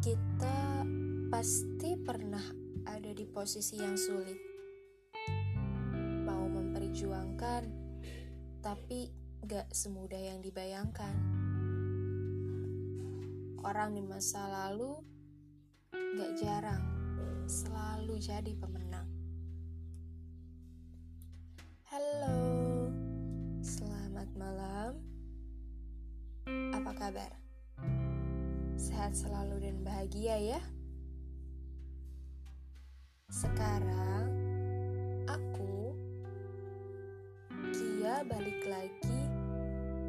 kita pasti pernah ada di posisi yang sulit. Mau memperjuangkan, tapi gak semudah yang dibayangkan. Orang di masa lalu gak jarang selalu jadi pemenang. Halo, selamat malam. Apa kabar? Sehat selalu dan bahagia ya. Sekarang aku Kia balik lagi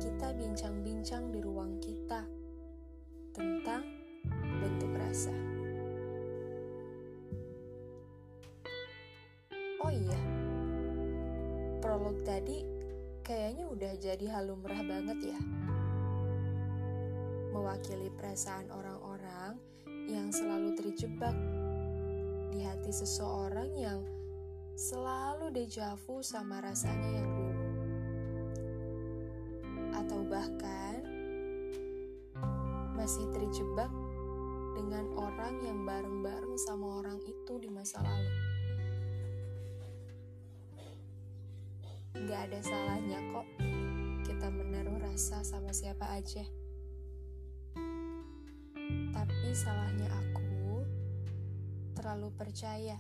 kita bincang-bincang di ruang kita tentang bentuk rasa. Oh iya, prolog tadi kayaknya udah jadi halumrah banget ya. Mewakili perasaan orang-orang yang selalu terjebak di hati seseorang yang selalu dejavu sama rasanya yang dulu. Atau bahkan masih terjebak dengan orang yang bareng-bareng sama orang itu di masa lalu. Gak ada salahnya kok kita menaruh rasa sama siapa aja. Tapi salahnya aku terlalu percaya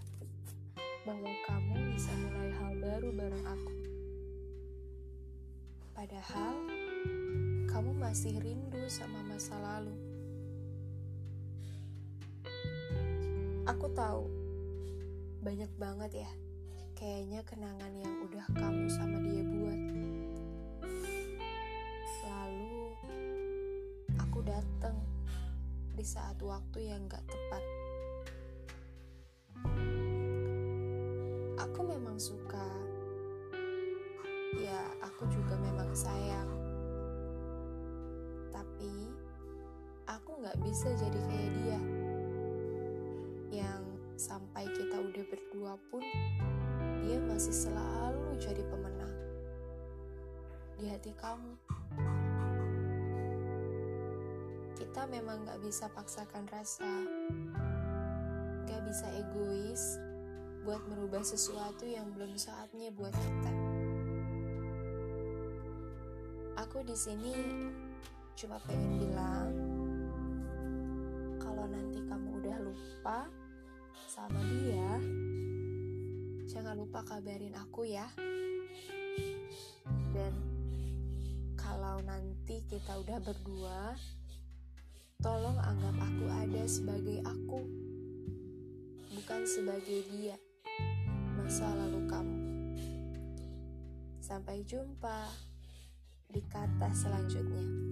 bahwa kamu bisa mulai hal baru bareng aku. Padahal kamu masih rindu sama masa lalu. Aku tahu banyak banget ya kayaknya kenangan yang udah kamu di saat waktu yang gak tepat. Aku memang suka. Ya, aku juga memang sayang. Tapi aku gak bisa jadi kayak dia. Yang sampai kita udah berdua pun, dia masih selalu jadi pemenang. Di hati kamu. Kita memang gak bisa paksakan rasa. Gak bisa egois buat merubah sesuatu yang belum saatnya buat kita. Aku di sini cuma pengen bilang kalau nanti kamu udah lupa sama dia, jangan lupa kabarin aku ya. Dan kalau nanti kita udah berdua, tolong anggap aku ada sebagai aku, bukan sebagai dia masa lalu kamu. Sampai jumpa di kata selanjutnya.